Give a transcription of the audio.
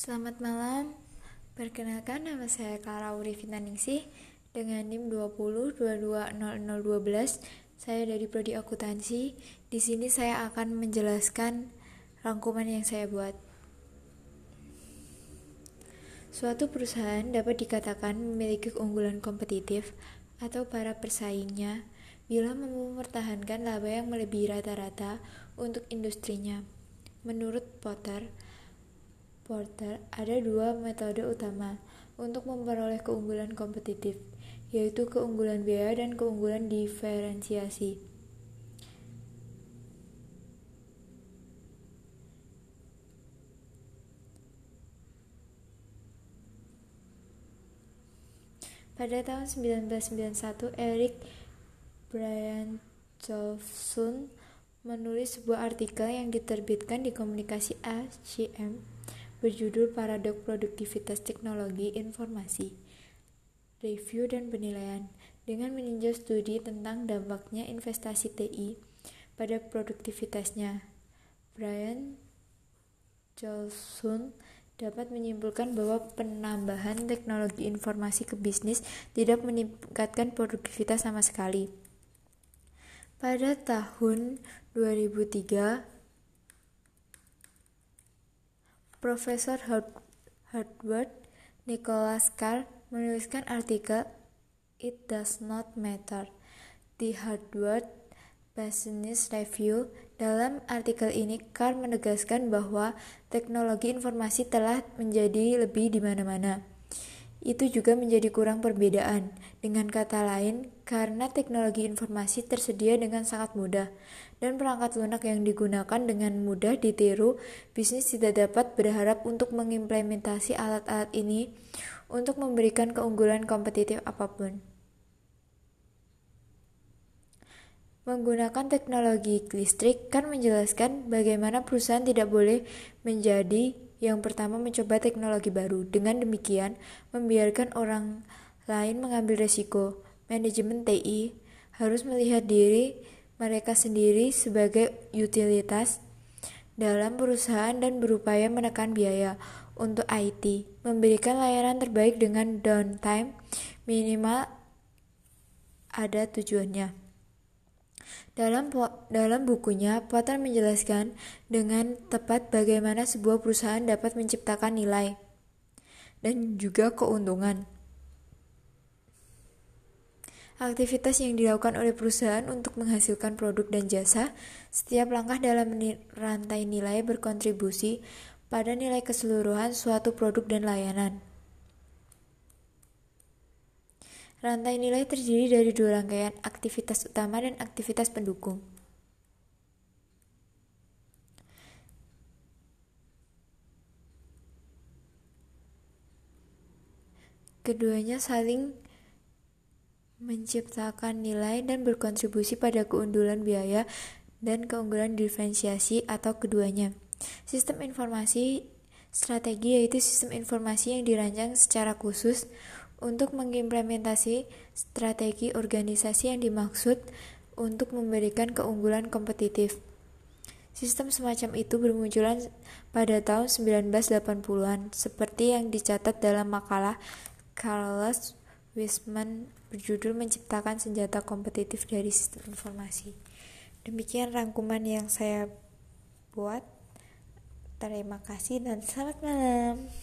Selamat malam, perkenalkan nama saya Clara Urifina Ningsih dengan NIM 20220012. Saya dari Prodi Akuntansi. Di sini saya akan menjelaskan rangkuman yang saya buat. Suatu perusahaan dapat dikatakan memiliki keunggulan kompetitif atau para persaingnya bila mampu mempertahankan laba yang melebihi rata-rata untuk industrinya. Menurut Potter, Porter, ada dua metode utama untuk memperoleh keunggulan kompetitif, yaitu keunggulan biaya dan keunggulan diferensiasi. Pada tahun 1991, Eric Brian Jolson menulis sebuah artikel yang diterbitkan di Komunikasi ACM berjudul Paradok Produktivitas Teknologi Informasi, Review dan Penilaian dengan meninjau studi tentang dampaknya investasi TI pada produktivitasnya. Brian Johnson dapat menyimpulkan bahwa penambahan teknologi informasi ke bisnis tidak meningkatkan produktivitas sama sekali. Pada tahun 2003, Profesor Harvard Nicholas Carr menuliskan artikel It Does Not Matter di Harvard Business Review. Dalam artikel ini, Carr menegaskan bahwa teknologi informasi telah menjadi lebih di mana-mana itu juga menjadi kurang perbedaan. Dengan kata lain, karena teknologi informasi tersedia dengan sangat mudah dan perangkat lunak yang digunakan dengan mudah ditiru, bisnis tidak dapat berharap untuk mengimplementasi alat-alat ini untuk memberikan keunggulan kompetitif apa pun. Menggunakan teknologi listrik kan menjelaskan bagaimana perusahaan tidak boleh menjadi yang pertama, mencoba teknologi baru. Dengan demikian, membiarkan orang lain mengambil resiko. Manajemen TI harus melihat diri mereka sendiri sebagai utilitas dalam perusahaan dan berupaya menekan biaya untuk IT, memberikan layanan terbaik dengan downtime minimal ada tujuannya. Dalam dalam bukunya, Potter menjelaskan dengan tepat bagaimana sebuah perusahaan dapat menciptakan nilai dan juga keuntungan. Aktivitas yang dilakukan oleh perusahaan untuk menghasilkan produk dan jasa, setiap langkah dalam rantai nilai berkontribusi pada nilai keseluruhan suatu produk dan layanan. Rantai nilai terdiri dari dua rangkaian aktivitas utama dan aktivitas pendukung. Keduanya saling menciptakan nilai dan berkontribusi pada keunggulan biaya dan keunggulan diferensiasi atau keduanya. Sistem informasi strategi yaitu sistem informasi yang dirancang secara khusus untuk mengimplementasi strategi organisasi yang dimaksud untuk memberikan keunggulan kompetitif. Sistem semacam itu bermunculan pada tahun 1980-an, seperti yang dicatat dalam makalah Carlos Wiseman berjudul Menciptakan Senjata Kompetitif dari Sistem Informasi. Demikian rangkuman yang saya buat. Terima kasih dan selamat malam.